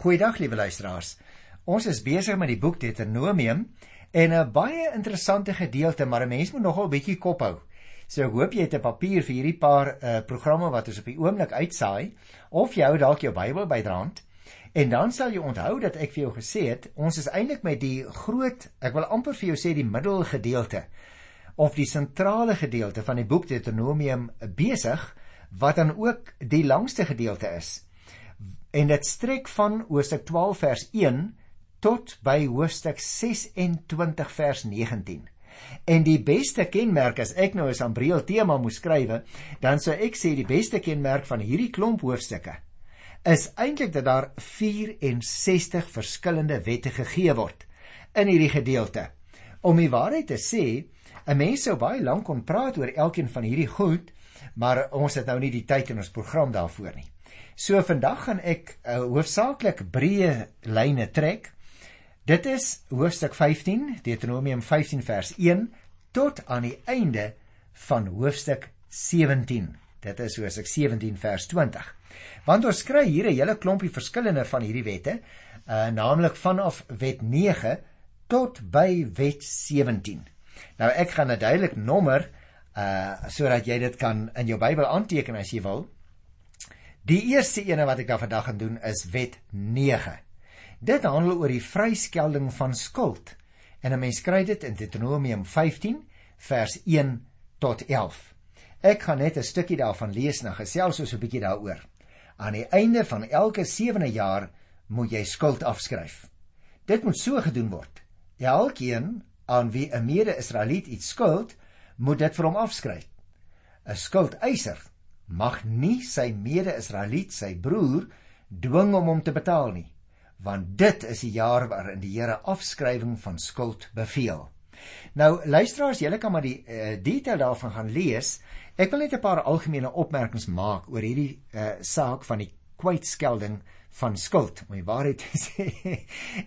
Goeiedag liewe luisteraars. Ons is besig met die boek Deuteronomium en 'n baie interessante gedeelte, maar 'n mens moet nogal 'n bietjie kop hou. So ek hoop jy het 'n papier vir hierdie paar uh, programme wat ons op die oomblik uitsaai of jy hou dalk jou Bybel bydraand. En dan sal jy onthou dat ek vir jou gesê het, ons is eintlik met die groot, ek wil amper vir jou sê die middelgedeelte of die sentrale gedeelte van die boek Deuteronomium besig wat dan ook die langste gedeelte is. En dit strek van hoofstuk 12 vers 1 tot by hoofstuk 26 vers 19. En die beste kenmerk as ek nou 'n sambreel tema moes skrywe, dan sou ek sê die beste kenmerk van hierdie klomp hoofstukke is eintlik dat daar 64 verskillende wette gegee word in hierdie gedeelte. Om die waarheid te sê, 'n mens sou baie lank kon praat oor elkeen van hierdie goed, maar ons het nou nie die tyd in ons program daarvoor nie. So vandag gaan ek uh, hoofsaaklik breë lyne trek. Dit is hoofstuk 15, Deuteronomium 15 vers 1 tot aan die einde van hoofstuk 17. Dit is hoofstuk 17 vers 20. Want ons kry hier 'n hele klompie verskillende van hierdie wette, uh, naamlik vanaf wet 9 tot by wet 17. Nou ek gaan 'n duidelik nommer uh sodat jy dit kan in jou Bybel aanteken as jy wil. Die eerste ene wat ek dan vandag gaan doen is wet 9. Dit handel oor die vryskelding van skuld. En 'n mens kry dit in Deuteronomium 15 vers 1 tot 11. Ek gaan net 'n stukkie daarvan lees en gesels ons 'n bietjie daaroor. Aan die einde van elke 7de jaar moet jy skuld afskryf. Dit moet so gedoen word. Elkeen aan wie 'n mede-Israeliet iets skuld, moet dit vir hom afskryf. 'n Skuldeiser mag nie sy mede-Israeliet, sy broer, dwing om hom te betaal nie, want dit is die jaar waarin die Here afskrywing van skuld beveel. Nou luisteraars, julle kan maar die uh, detail daarvan gaan lees. Ek wil net 'n paar algemene opmerkings maak oor hierdie uh, saak van die kwytskelding van skuld. Om die waarheid te sê,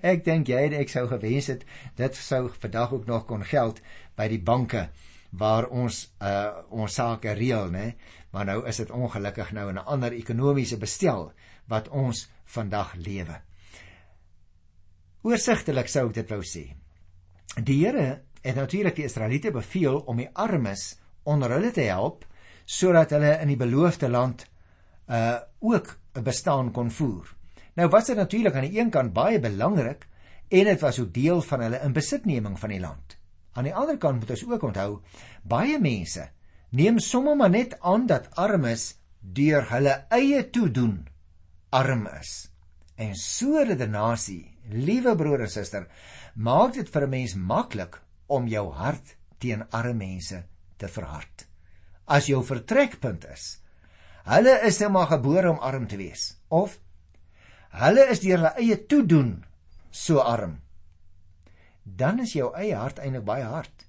ek dink jy en ek sou gewens het dit sou vandag ook nog kon geld by die banke waar ons uh ons sake reël, né? Maar nou is dit ongelukkig nou in 'n ander ekonomiese bestel wat ons vandag lewe. Oorsigtelik sou ek dit wou sê. Die Here het natuurlik die Israeliete beveel om die armes onder hulle te help sodat hulle in die beloofde land uh ook 'n bestaan kon voer. Nou was dit natuurlik aan die een kant baie belangrik en dit was ook deel van hulle inbesitneming van die land. Aan die ander kant moet ons ook onthou, baie mense neem sommer maar net aan dat armes deur hulle eie toedoen arm is. En so redenasie, liewe broer en suster, maak dit vir 'n mens maklik om jou hart teen arme mense te verhard. As jou vertrekpunt is, hulle is net maar gebore om arm te wees of hulle is deur hulle eie toedoen so arm dan is jou eie hart eintlik baie hard.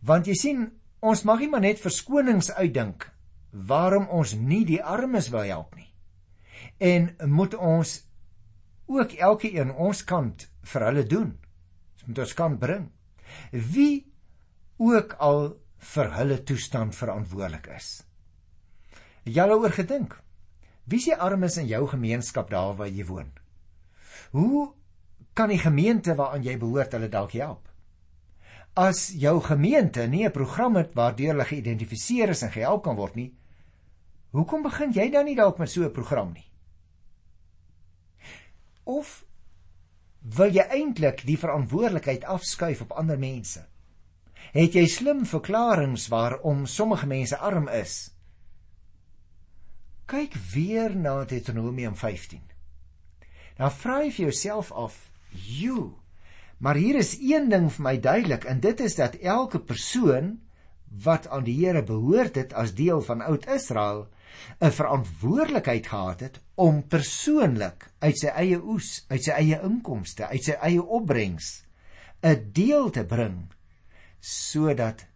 Want jy sien, ons mag nie maar net verskonings uitdink waarom ons nie die armes wil help nie. En moet ons ook elke een ons kant vir hulle doen. Ons moet ons kant bring. Wie ook al vir hulle toestand verantwoordelik is. Al oor gedink? Wie is die armes in jou gemeenskap daar waar jy woon? Hoe kan die gemeente waaraan jy behoort hulle dalk help. As jou gemeente nie 'n program het waardeur hulle geïdentifiseer is en gehelp kan word nie, hoekom begin jy dan nie dalk met so 'n program nie? Of wil jy eintlik die verantwoordelikheid afskuif op ander mense? Het jy slim verklaringe waarom sommige mense arm is? Kyk weer na Deuteronomium 15. Dan vra jy vir jouself af, "Jo, maar hier is een ding vir my duidelik en dit is dat elke persoon wat aan die Here behoort het as deel van Oud-Israel 'n verantwoordelikheid gehad het om persoonlik uit sy eie oes, uit sy eie inkomste, uit sy eie opbrengs 'n deel te bring sodat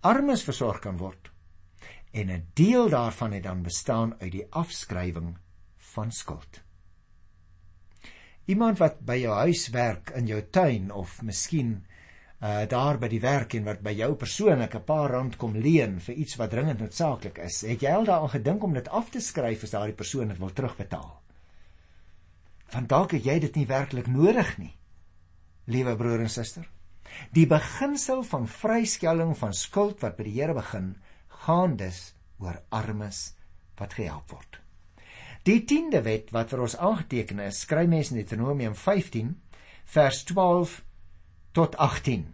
armes versorg kan word. En 'n deel daarvan het dan bestaan uit die afskrywing van skuld. Iemand wat by jou huis werk in jou tuin of miskien uh daar by die werk en wat by jou persoonlik 'n paar rand kom leen vir iets wat dringend noodsaaklik is, het jy al daaraan gedink om dit af te skryf as daardie persoon dit wil terugbetaal? Want dalk het jy dit nie werklik nodig nie. Liewe broer en suster, die beginsel van vryskelling van skuld wat by die Here begin, gaan dus oor armes wat gehelp word. Die 10de wet wat vir ons aangeteken is, skryf mense in Deuteronomium 15 vers 12 tot 18.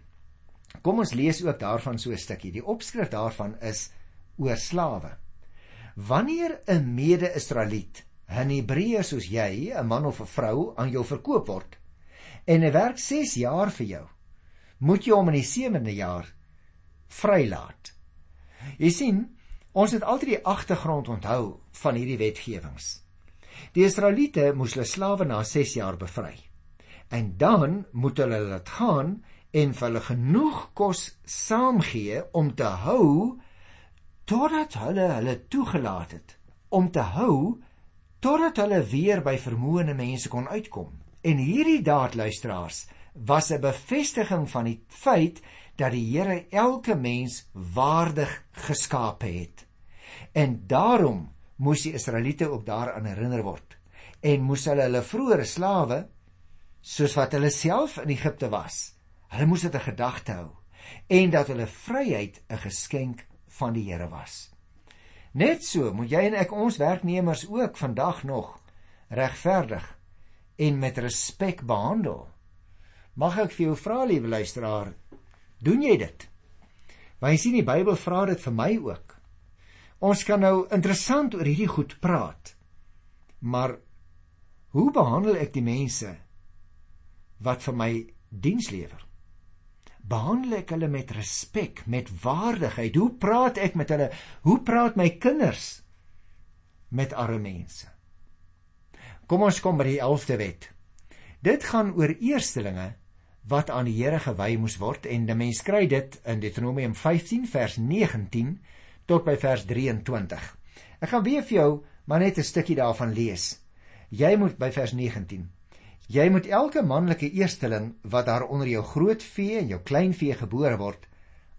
Kom ons lees ook daarvan so 'n stukkie. Die opskrif daarvan is oor slawe. Wanneer 'n mede-Israeliet, 'n Hebreër soos jy, 'n man of 'n vrou aan jou verkoop word en hy werk 6 jaar vir jou, moet jy hom in die 7de jaar vrylaat. Jy sien, ons het altyd die agtergrond onthou van hierdie wetgewings. Die Israeliete moes hulle slawe na 6 jaar bevry. En dan moet hulle laat gaan en vir hulle genoeg kos saamgee om te hou totdat hulle hulle toegelaat het om te hou totdat hulle weer by vermoëne mense kon uitkom. En hierdie daad luisteraars was 'n bevestiging van die feit dat die Here elke mens waardig geskape het. En daarom moes die Israeliete ook daaraan herinner word. En moes hulle hulle vroeëre slawe soos wat hulle self in Egipte was hulle moes dit 'n gedagte hou en dat hulle vryheid 'n geskenk van die Here was. Net so moet jy en ek ons werknemers ook vandag nog regverdig en met respek behandel. Mag ek vir jou vra liewe luisteraar doen jy dit? Want jy sien die Bybel vra dit vir my ook Ons kan nou interessant oor hierdie goed praat. Maar hoe behandel ek die mense wat vir my diens lewer? Behandel ek hulle met respek, met waardigheid? Hoe praat ek met hulle? Hoe praat my kinders met arme mense? Kom ons kom by die 11de wet. Dit gaan oor eerstelinge wat aan die Here gewy moes word en die mens kry dit in Deuteronomium 15 vers 19 tot by vers 23. Ek gaan weer vir jou maar net 'n stukkie daarvan lees. Jy moet by vers 19. Jy moet elke manlike eersteling wat daar onder jou groot vee en jou klein vee gebore word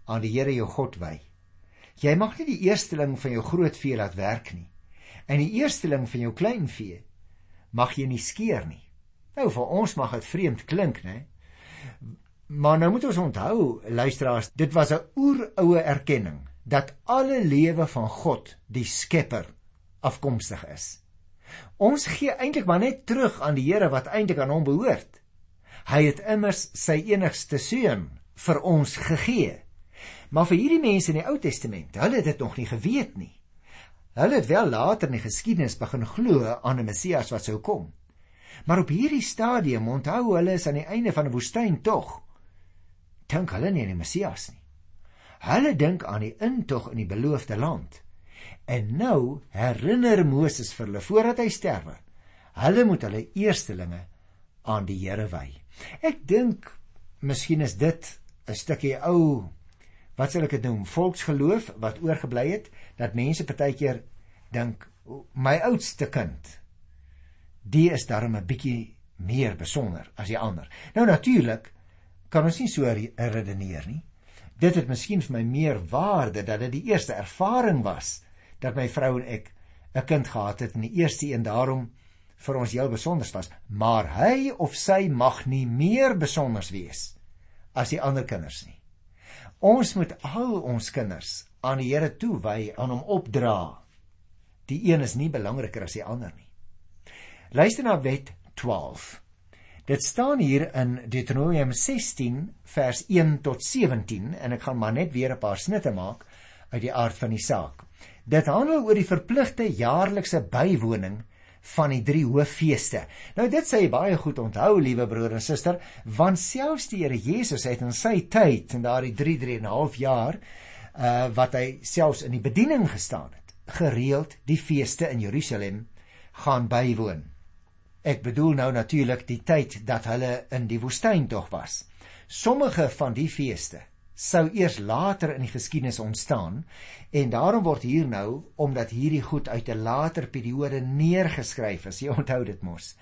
aan die Here jou God wy. Jy mag nie die eersteling van jou groot vee laat werk nie. En die eersteling van jou klein vee mag jy nie skeer nie. Nou vir ons mag dit vreemd klink, né? Maar nou moet ons onthou, luisteraars, dit was 'n oeroue erkenning dat alle lewe van God, die Skepper, afkomstig is. Ons gee eintlik maar net terug aan die Here wat eintlik aan hom behoort. Hy het immers sy enigste seun vir ons gegee. Maar vir hierdie mense in die Ou Testament, hulle het dit nog nie geweet nie. Hulle het wel later in die geskiedenis begin glo aan 'n Messias wat sou kom. Maar op hierdie stadium onthou hulle is aan die einde van 'n woestyn tog. Dink hulle nie aan die Messias nie. Hulle dink aan die intog in die beloofde land. En nou herinner Moses vir hulle voordat hy sterwe. Hulle moet hulle eerstelinge aan die Here wy. Ek dink miskien is dit 'n stukkie ou wat sal ek dit noem volksgeloof wat oorgebly het dat mense partykeer dink my oudste kind die is darm 'n bietjie meer besonder as die ander. Nou natuurlik kan ons nie so redeneer nie. Dit het miskien vir my meer waarde dat dit die eerste ervaring was dat my vrou en ek 'n kind gehad het en die eerste een daarom vir ons heel besonder was, maar hy of sy mag nie meer besonder wees as die ander kinders nie. Ons moet al ons kinders aan die Here toewy, aan hom opdra. Die een is nie belangriker as die ander nie. Luister na wet 12. Dit staan hier in Deuteronomium 16 vers 1 tot 17 en ek gaan maar net weer 'n paar snitte maak uit die aard van die saak. Dit handel oor die verpligte jaarlikse bywoning van die drie hooffeeste. Nou dit sê jy baie goed onthou, liewe broer en suster, want selfs die Here Jesus het in sy tyd en daardie 3 3 en 'n half jaar uh wat hy selfs in die bediening gestaan het, gereeld die feeste in Jerusalem gaan bywoon. Ek bedoel nou natuurlik die tyd dat hulle in die woestyn tog was. Sommige van die feeste sou eers later in die geskiedenis ontstaan en daarom word hier nou omdat hierdie goed uit 'n later periode neergeskryf is. Jy onthou dit mos.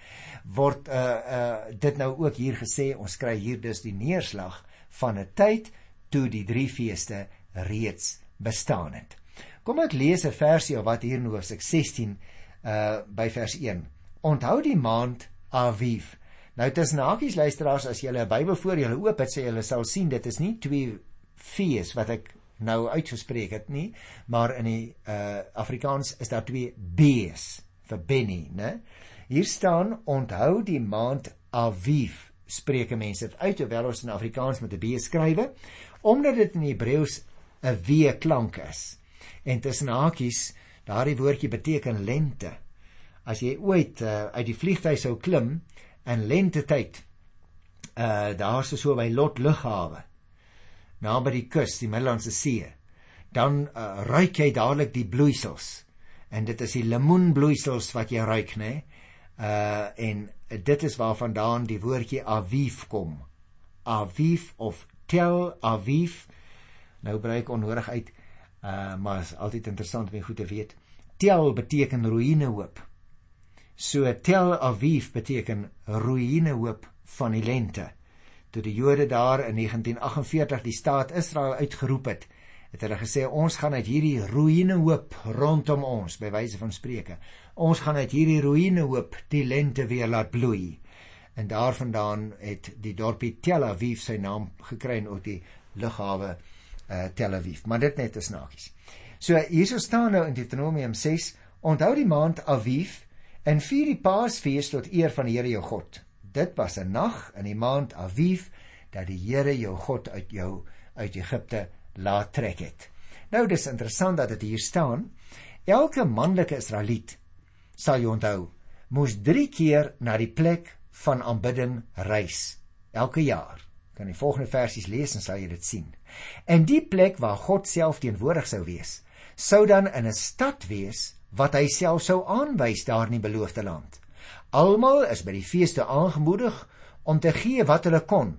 Word uh uh dit nou ook hier gesê ons kry hier dus die neerslag van 'n tyd toe die drie feeste reeds bestaan het. Kom ek lees 'n versie wat hier in Hoofstuk 16 uh by vers 1 Onthou die maand Aviv. Nou tussen hakies luisteraars as jy 'n Bybel voor julle oop het, sê julle sal sien dit is nie twee v's wat ek nou uitgespreek het nie, maar in die uh Afrikaans is daar twee b's vir Benny, né? Hier staan onthou die maand Aviv. Spreuke mense dit uit terwyl ons in Afrikaans met 'n b skrywe, omdat dit in Hebreëus 'n w klank is. En tussen hakies, daardie woordjie beteken lente. As jy ooit uh, uit die vliegtuig sou klim in lente tyd, uh daar so by Lot lughawe naby die kus, die Middellandse See, dan uh, ruik jy dadelik die bloeisels. En dit is die lemoenbloeisels wat jy ruik, né? Uh en dit is waarvandaan die woordjie Aviv kom. Aviv of Tel Aviv. Nou breek onnodig uit. Uh maar is altyd interessant om goed te weet. Tel beteken ruïnehoop. So Tel Aviv beteken ruïnehoop van die lente. Toe die Jode daar in 1948 die staat Israel uitgeroep het, het hulle gesê ons gaan uit hierdie ruïnehoop rondom ons by wyse van spreuke. Ons gaan uit hierdie ruïnehoop die lente weer laat bloei. En daarvandaan het die dorpie Tel Aviv sy naam gekry en ook die lughawe uh, Tel Aviv. Maar dit net is nagies. So hierso staan nou in Deuteronomium 6, onthou die maand Aviv en vier die Paasfees tot eer van die Here jou God. Dit was 'n nag in die maand Aviv dat die Here jou God uit jou uit Egipte laat trek het. Nou dis interessant dat dit hier staan. Elke manlike Israeliet sal jy onthou, moes 3 keer na die plek van aanbidding reis elke jaar. Kan die volgende versies lees en sal jy dit sien. En die plek waar God self teenwoordig sou wees, sou dan in 'n stad wees wat hy self sou aanwys daar in die beloofde land. Almal is by die feeste aangemoedig om te gee wat hulle kon,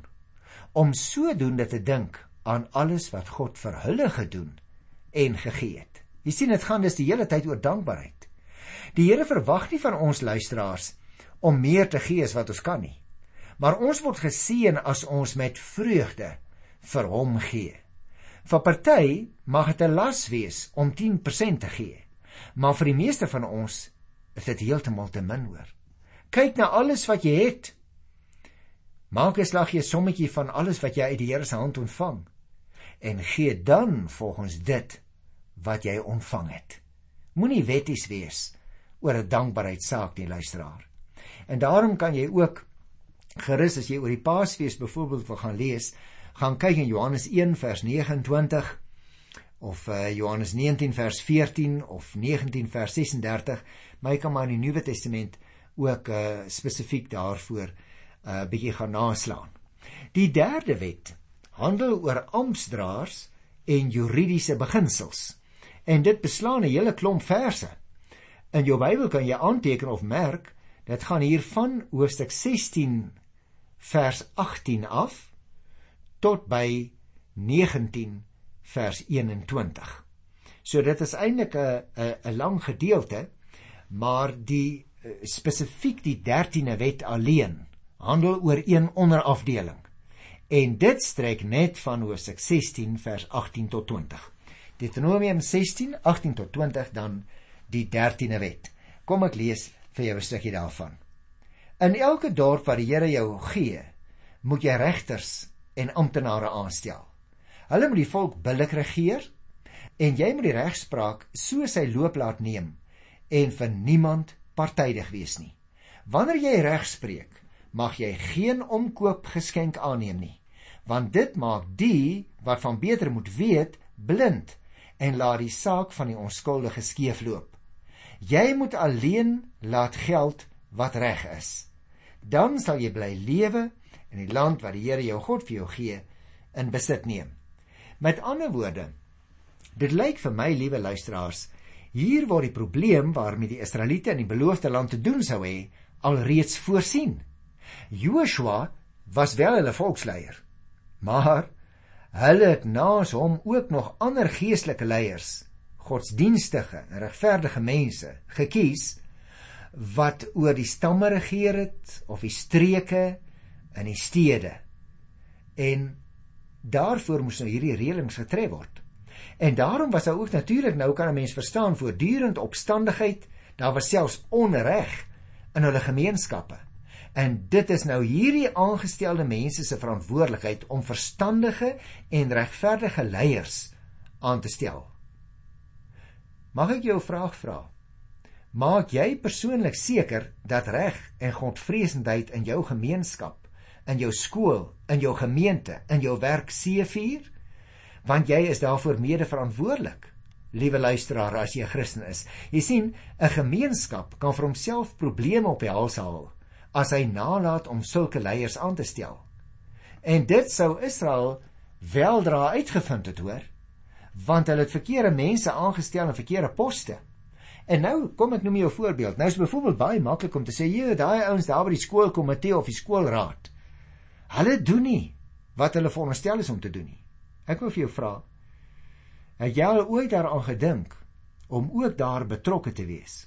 om sodoende te dink aan alles wat God vir hulle gedoen en gegee het. Jy sien dit gaan dus die hele tyd oor dankbaarheid. Die Here verwag nie van ons luisteraars om meer te gee as wat ons kan nie. Maar ons word geseën as ons met vreugde vir hom gee. Vir party mag dit 'n las wees om 10% te gee, maar vir die meeste van ons is dit heeltemal te min hoor. Kyk na alles wat jy het. Maak 'n slaggie sommetjie van alles wat jy uit die Here se hand ontvang en gee dan volgens dit wat jy ontvang het. Moenie wetties wees oor 'n dankbaarheidsaak nie, luisteraar. En daarom kan jy ook gerus as jy oor die Paasfees byvoorbeeld wil gaan lees, gaan kyk in Johannes 1 vers 29 of uh, Johannes 19 vers 14 of 19 vers 36, maar jy kan maar in die Nuwe Testament ook uh, spesifiek daarvoor 'n uh, eh, bietjie gaan naslaan. Die derde wet handel oor amptdraers en juridiese beginsels. En dit beslaan 'n hele klomp verse. In jou Bybel kan jy aanteken of merk, dit gaan hier van hoofstuk 16 vers 18 af tot by 19 vers 21. So dit is eintlik 'n 'n 'n lang gedeelte, maar die eh, spesifiek die 13de wet alleen handel oor een onderafdeling en dit strek net van Hosea 16 vers 18 tot 20. Deuteronomium 16 18 tot 20 dan die 13de wet. Kom ek lees vir jou 'n stukkie daarvan. In elke dorp wat die Here jou gee, moet jy regters en amptenare aanstel. Hulle moet die volk billik regeer en jy moet die regspraak so sy loop laat neem en vir niemand partydig wees nie. Wanneer jy reg spreek, mag jy geen omkoop geskenk aanneem nie want dit maak die wat van beter moet weet blind en laat die saak van die onskuldige skeefloop jy moet alleen laat geld wat reg is. Dan sal jy bly lewe in die land wat die Here jou God vir jou gee in besit neem met ander woorde dit lyk vir my liewe luisteraars hier word die probleem waarmee die Israeliete in die beloofde land te doen sou hê alreeds voorsien Joshua was wel hulle volksleier. Maar hulle het naas hom ook nog ander geestelike leiers, godsdienstige en regverdige mense gekies wat oor die stamme regeer het of die streke in die stede. En daarvoor moes nou hierdie reëlings getref word. En daarom was daar ook natuurlik nou kan 'n mens verstaan voortdurend opstandigheid, daar was selfs onreg in hulle gemeenskappe En dit is nou hierdie aangestelde mense se verantwoordelikheid om verstandige en regverdige leiers aan te stel. Mag ek jou 'n vraag vra? Maak jy persoonlik seker dat reg en godvreesendheid in jou gemeenskap, in jou skool, in jou gemeente, in jou werk seëvier? Want jy is daarvoor mede-verantwoordelik. Liewe luisteraar, as jy 'n Christen is, jy sien, 'n gemeenskap kan vir homself probleme op die hals haal as hy nalat om sulke leiers aan te stel. En dit sou Israel weldra uitgevind het, hoor, want hulle het verkeerde mense aangestel in verkeerde poste. En nou kom ek noem jou voorbeeld. Nou is byvoorbeeld baie maklik om te sê, "Jy, daai ouens daar by die skoolkomitee of die skoolraad, hulle doen nie wat hulle veronderstel is om te doen nie." Ek wil vir jou vra, het jy al ooit daaraan gedink om ook daar betrokke te wees?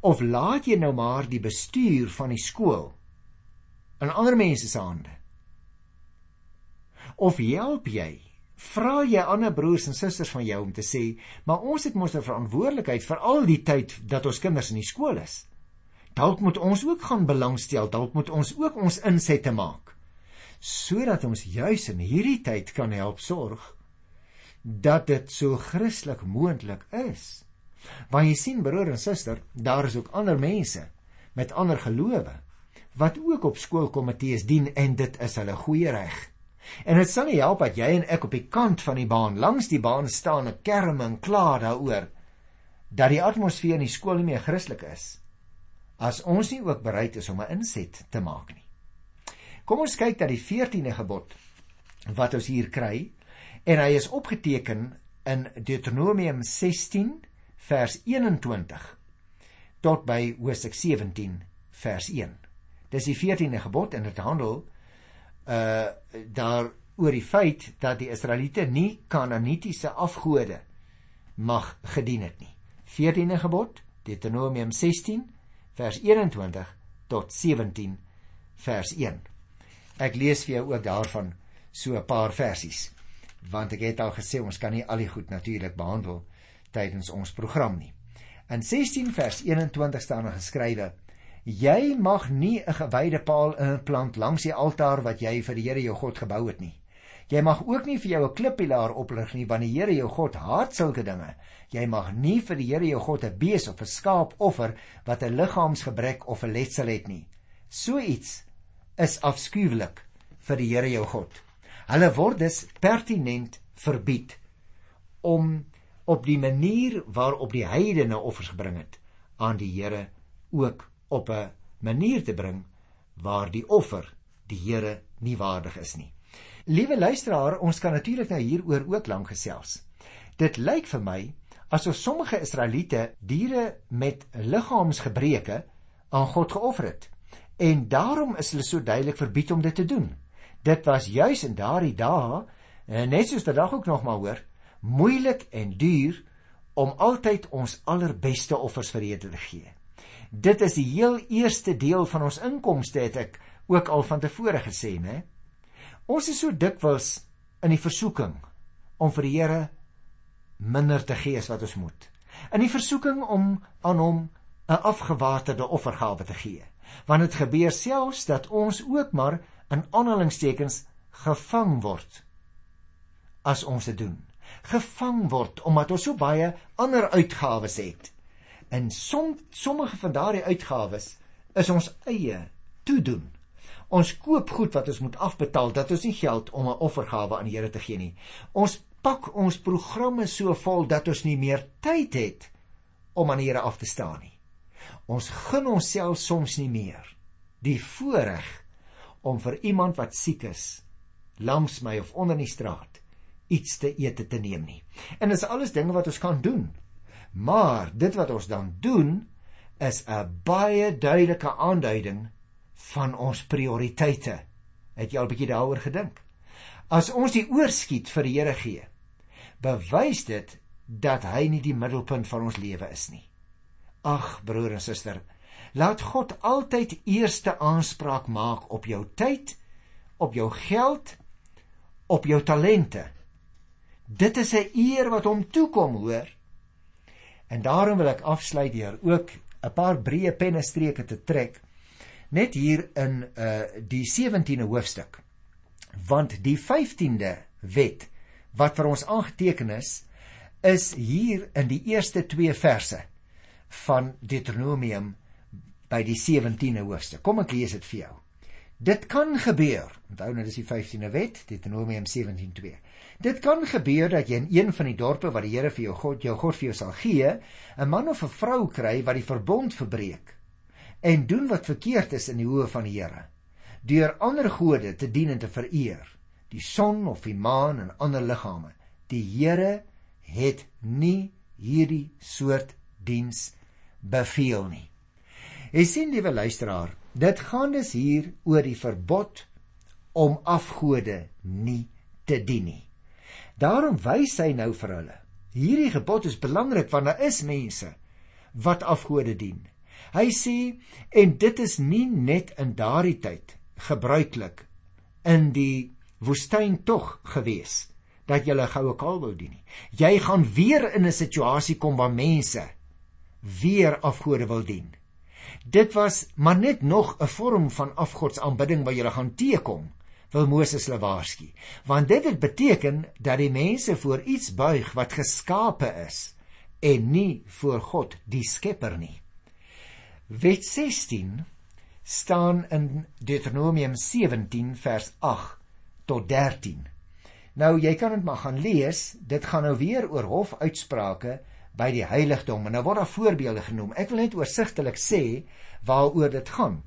Of laat jy nou maar die bestuur van die skool in ander mense se hande? Of help jy? Vra jy ander broers en susters van jou om te sê, "Maar ons het mos 'n verantwoordelikheid vir al die tyd dat ons kinders in die skool is. Dalk moet ons ook gaan belangstel, dalk moet ons ook ons insette maak sodat ons juis in hierdie tyd kan help sorg dat dit so Christelik moontlik is." Want jy sien broer en suster, daar is ook ander mense met ander gelowe wat ook op skoolkomitees dien en dit is hulle goeie reg. En dit sal nie help dat jy en ek op die kant van die baan langs die baan staan en kerm en kla daaroor dat die atmosfeer in die skool nie meer Christelik is as ons nie ook bereid is om 'n inset te maak nie. Kom ons kyk na die 14de gebod wat ons hier kry en hy is opgeteken in Deuteronomium 16 vers 21 tot by Hosea 17 vers 1. Dis die 14de gebod en dit handel uh daar oor die feit dat die Israeliete nie Kanaanitiese afgode mag gedien het nie. 14de gebod, Deuteronomium 16 vers 21 tot 17 vers 1. Ek lees vir jou ook daarvan so 'n paar versies want ek het al gesê ons kan nie al die goed natuurlik behandel tydens ons program nie. In 16 vers 21 staan daar geskrywe: Jy mag nie 'n gewyde paal implant langs die altaar wat jy vir die Here jou God gebou het nie. Jy mag ook nie vir jou 'n klippilaar oplig nie want die Here jou God haat sulke dinge. Jy mag nie vir die Here jou God 'n bees of 'n skaap offer wat 'n liggaamsgebrek of 'n letsel het nie. So iets is afskuwelik vir die Here jou God. Hulle word dus pertinent verbied om op die manier waarop die heidene offers gebring het aan die Here ook op 'n manier te bring waar die offer die Here nie waardig is nie. Liewe luisteraar, ons kan natuurlik nou hieroor ook lank gesels. Dit lyk vir my asof sommige Israeliete diere met liggaamsgebreke aan God geoffer het en daarom is hulle so duidelik verbied om dit te doen. Dit was juis in daardie dae, net soos vandag ook nog maar hoor, moeilik en duur om altyd ons allerbeste offers vir Here te gee. Dit is die heel eerste deel van ons inkomste het ek ook al van tevore gesê, né? Ons is so dikwels in die versoeking om vir die Here minder te gee as wat ons moet. In die versoeking om aan hom 'n afgewaterde offergawe te gee. Want dit gebeur selfs dat ons ook maar in aanhalingstekens gevang word as ons dit doen. Gevang word omdat ons so baie ander uitgawes het. En som, sommige van daardie uitgawes is ons eie toedoen. Ons koop goed wat ons moet afbetaal dat ons nie geld om 'n offergawe aan die Here te gee nie. Ons pak ons programme so vol dat ons nie meer tyd het om aan die Here af te staan nie. Ons gun onsself soms nie meer die voorreg om vir iemand wat siek is langs my of onder in die straat iets te eet te neem nie. En dis alles dinge wat ons kan doen. Maar dit wat ons dan doen is 'n baie duidelike aanduiding van ons prioriteite. Het jy al bietjie daaroor gedink? As ons die oorskiet vir die Here gee, bewys dit dat hy nie die middelpunt van ons lewe is nie. Ag broer en suster, laat God altyd eerste aanspraak maak op jou tyd, op jou geld, op jou talente. Dit is 'n eer wat hom toekom, hoor. En daarom wil ek afsluit deur ook 'n paar breë pennestreke te trek net hier in uh die 17de hoofstuk. Want die 15de wet wat vir ons aangeteken is, is hier in die eerste 2 verse van Deuteronomium by die 17de hoofstuk. Kom ek lees dit vir jou. Dit kan gebeur. Onthou nou dis die 15de wet, Deuteronomium 17:2. Dit kan gebeur dat jy in een van die dorpe wat die Here vir jou God jou God vir jou sal gee, 'n man of 'n vrou kry wat die verbond verbreek en doen wat verkeerd is in die oë van die Here. Deur ander gode te dien en te vereer, die son of die maan en ander liggame. Die Here het nie hierdie soort diens beveel nie. Jy sien liewe luisteraar, dit gaan dus hier oor die verbod om afgode nie te dien nie. Daarom wys hy nou vir hulle. Hierdie gebod is belangrik want daar is mense wat afgode dien. Hy sê en dit is nie net in daardie tyd gebruiklik in die woestyn tog gewees dat jy 'n goue kalf wou dien nie. Jy gaan weer in 'n situasie kom waar mense weer afgode wil dien. Dit was maar net nog 'n vorm van afgodsaanbidding wat jy gaan teekom, wil Moses hulle waarsku. Want dit het beteken dat die mense voor iets buig wat geskape is en nie voor God, die Skepper nie. Wet 16 staan in Deuteronomium 17 vers 8 tot 13. Nou jy kan dit maar gaan lees, dit gaan nou weer oor hofuitsprake by die heiligdom en nou word daar voorbeelde genoem. Ek wil net oorsigtelik sê waaroor dit gaan.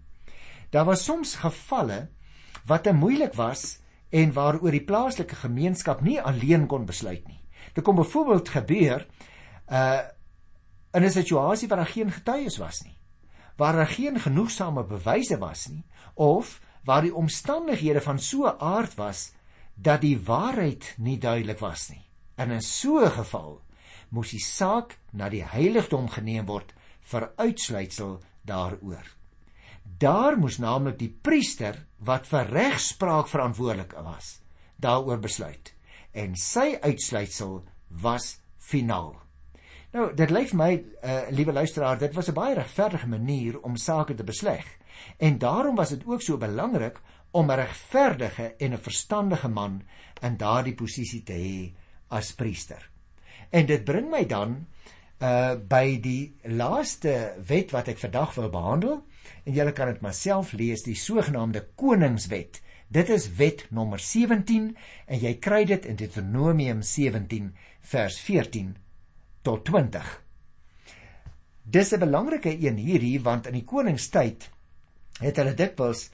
Daar was soms gevalle wat te moeilik was en waaroor die plaaslike gemeenskap nie alleen kon besluit nie. Dit kom byvoorbeeld gebeur uh in 'n situasie waar daar geen getuies was nie, waar daar geen genoegsame bewyse was nie of waar die omstandighede van so 'n aard was dat die waarheid nie duidelik was nie. In 'n so 'n geval moes die saak na die heiligdom geneem word vir uitsluitsel daaroor. Daar moes naamlik die priester wat vir regspraak verantwoordelik was, daaroor besluit en sy uitsluitsel was finaal. Nou, dit lyk my, uh, liewe luisteraar, dit was 'n baie regverdige manier om sake te besleg. En daarom was dit ook so belangrik om 'n regverdige en 'n verstandige man in daardie posisie te hê as priester. En dit bring my dan uh by die laaste wet wat ek vandag wil behandel en julle kan dit maar self lees die sogenaamde koningswet. Dit is wet nommer 17 en jy kry dit in Deuteronomium 17 vers 14 tot 20. Dis 'n belangrike een hierdie want in die koningstyd het hulle dikwels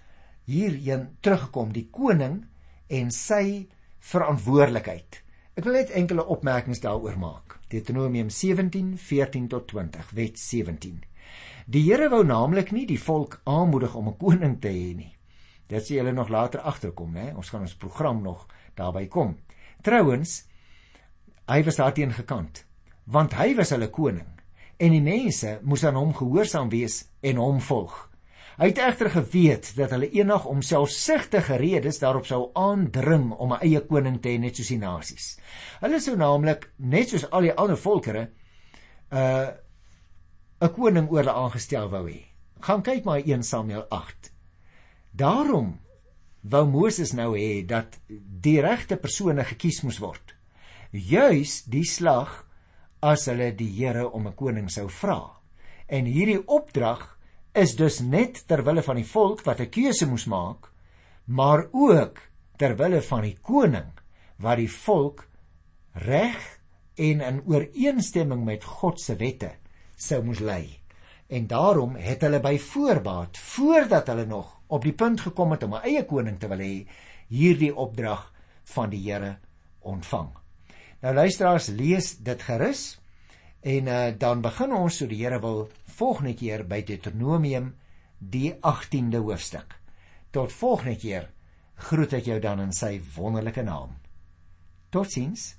hierheen teruggekom die koning en sy verantwoordelikheid. Ek wil net enkele opmerkings daaroor maak. Deuteronomium 17:14 tot 20, Wet 17. Die Here wou naamlik nie die volk aanmoedig om 'n koning te hê nie. Dit sê julle nog later agterkom, né? Ons gaan ons program nog daarby kom. Trouwens, hy was daarteen gekant, want hy was hulle koning en die mense moes aan hom gehoorsaam wees en hom volg. Hy het egter geweet dat hulle eendag om selfsugtige redes daarop sou aandring om 'n eie koning te hê net soos die nasies. Hulle sou naamlik net soos al die ander volkere 'n uh, 'n koning oor hulle aangestel wou hê. Gaan kyk maar 1 Samuel 8. Daarom wou Moses nou hê dat die regte persone gekies moes word. Juis die slag as hulle die Here om 'n koning sou vra. En hierdie opdrag is dus net ter wille van die volk wat 'n keuse moes maak, maar ook ter wille van die koning wat die volk reg en in ooreenstemming met God se wette sou moes lei. En daarom het hulle by voorbaat, voordat hulle nog op die punt gekom het om 'n eie koning te wil hê, hierdie opdrag van die Here ontvang. Nou luisteraars, lees dit gerus en uh, dan begin ons so die Here wil volgende keer by Deuteronomium die 18de hoofstuk. Tot volgende keer groet ek jou dan in sy wonderlike naam. Totsiens.